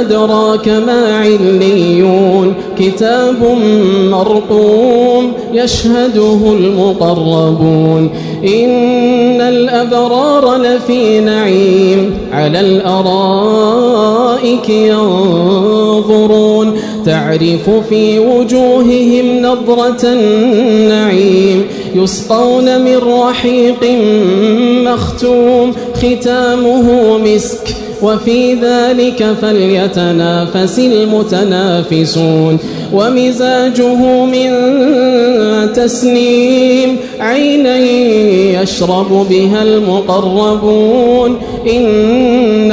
أدراك ما عليون كتاب مرقوم يشهده المقربون إن الأبرار لفي نعيم على الأرائك ينظرون تعرف في وجوههم نظرة النعيم يسقون من رحيق مختوم ختامه مسك. وفي ذلك فليتنافس المتنافسون. ومزاجه من تسنيم عينا يشرب بها المقربون. إن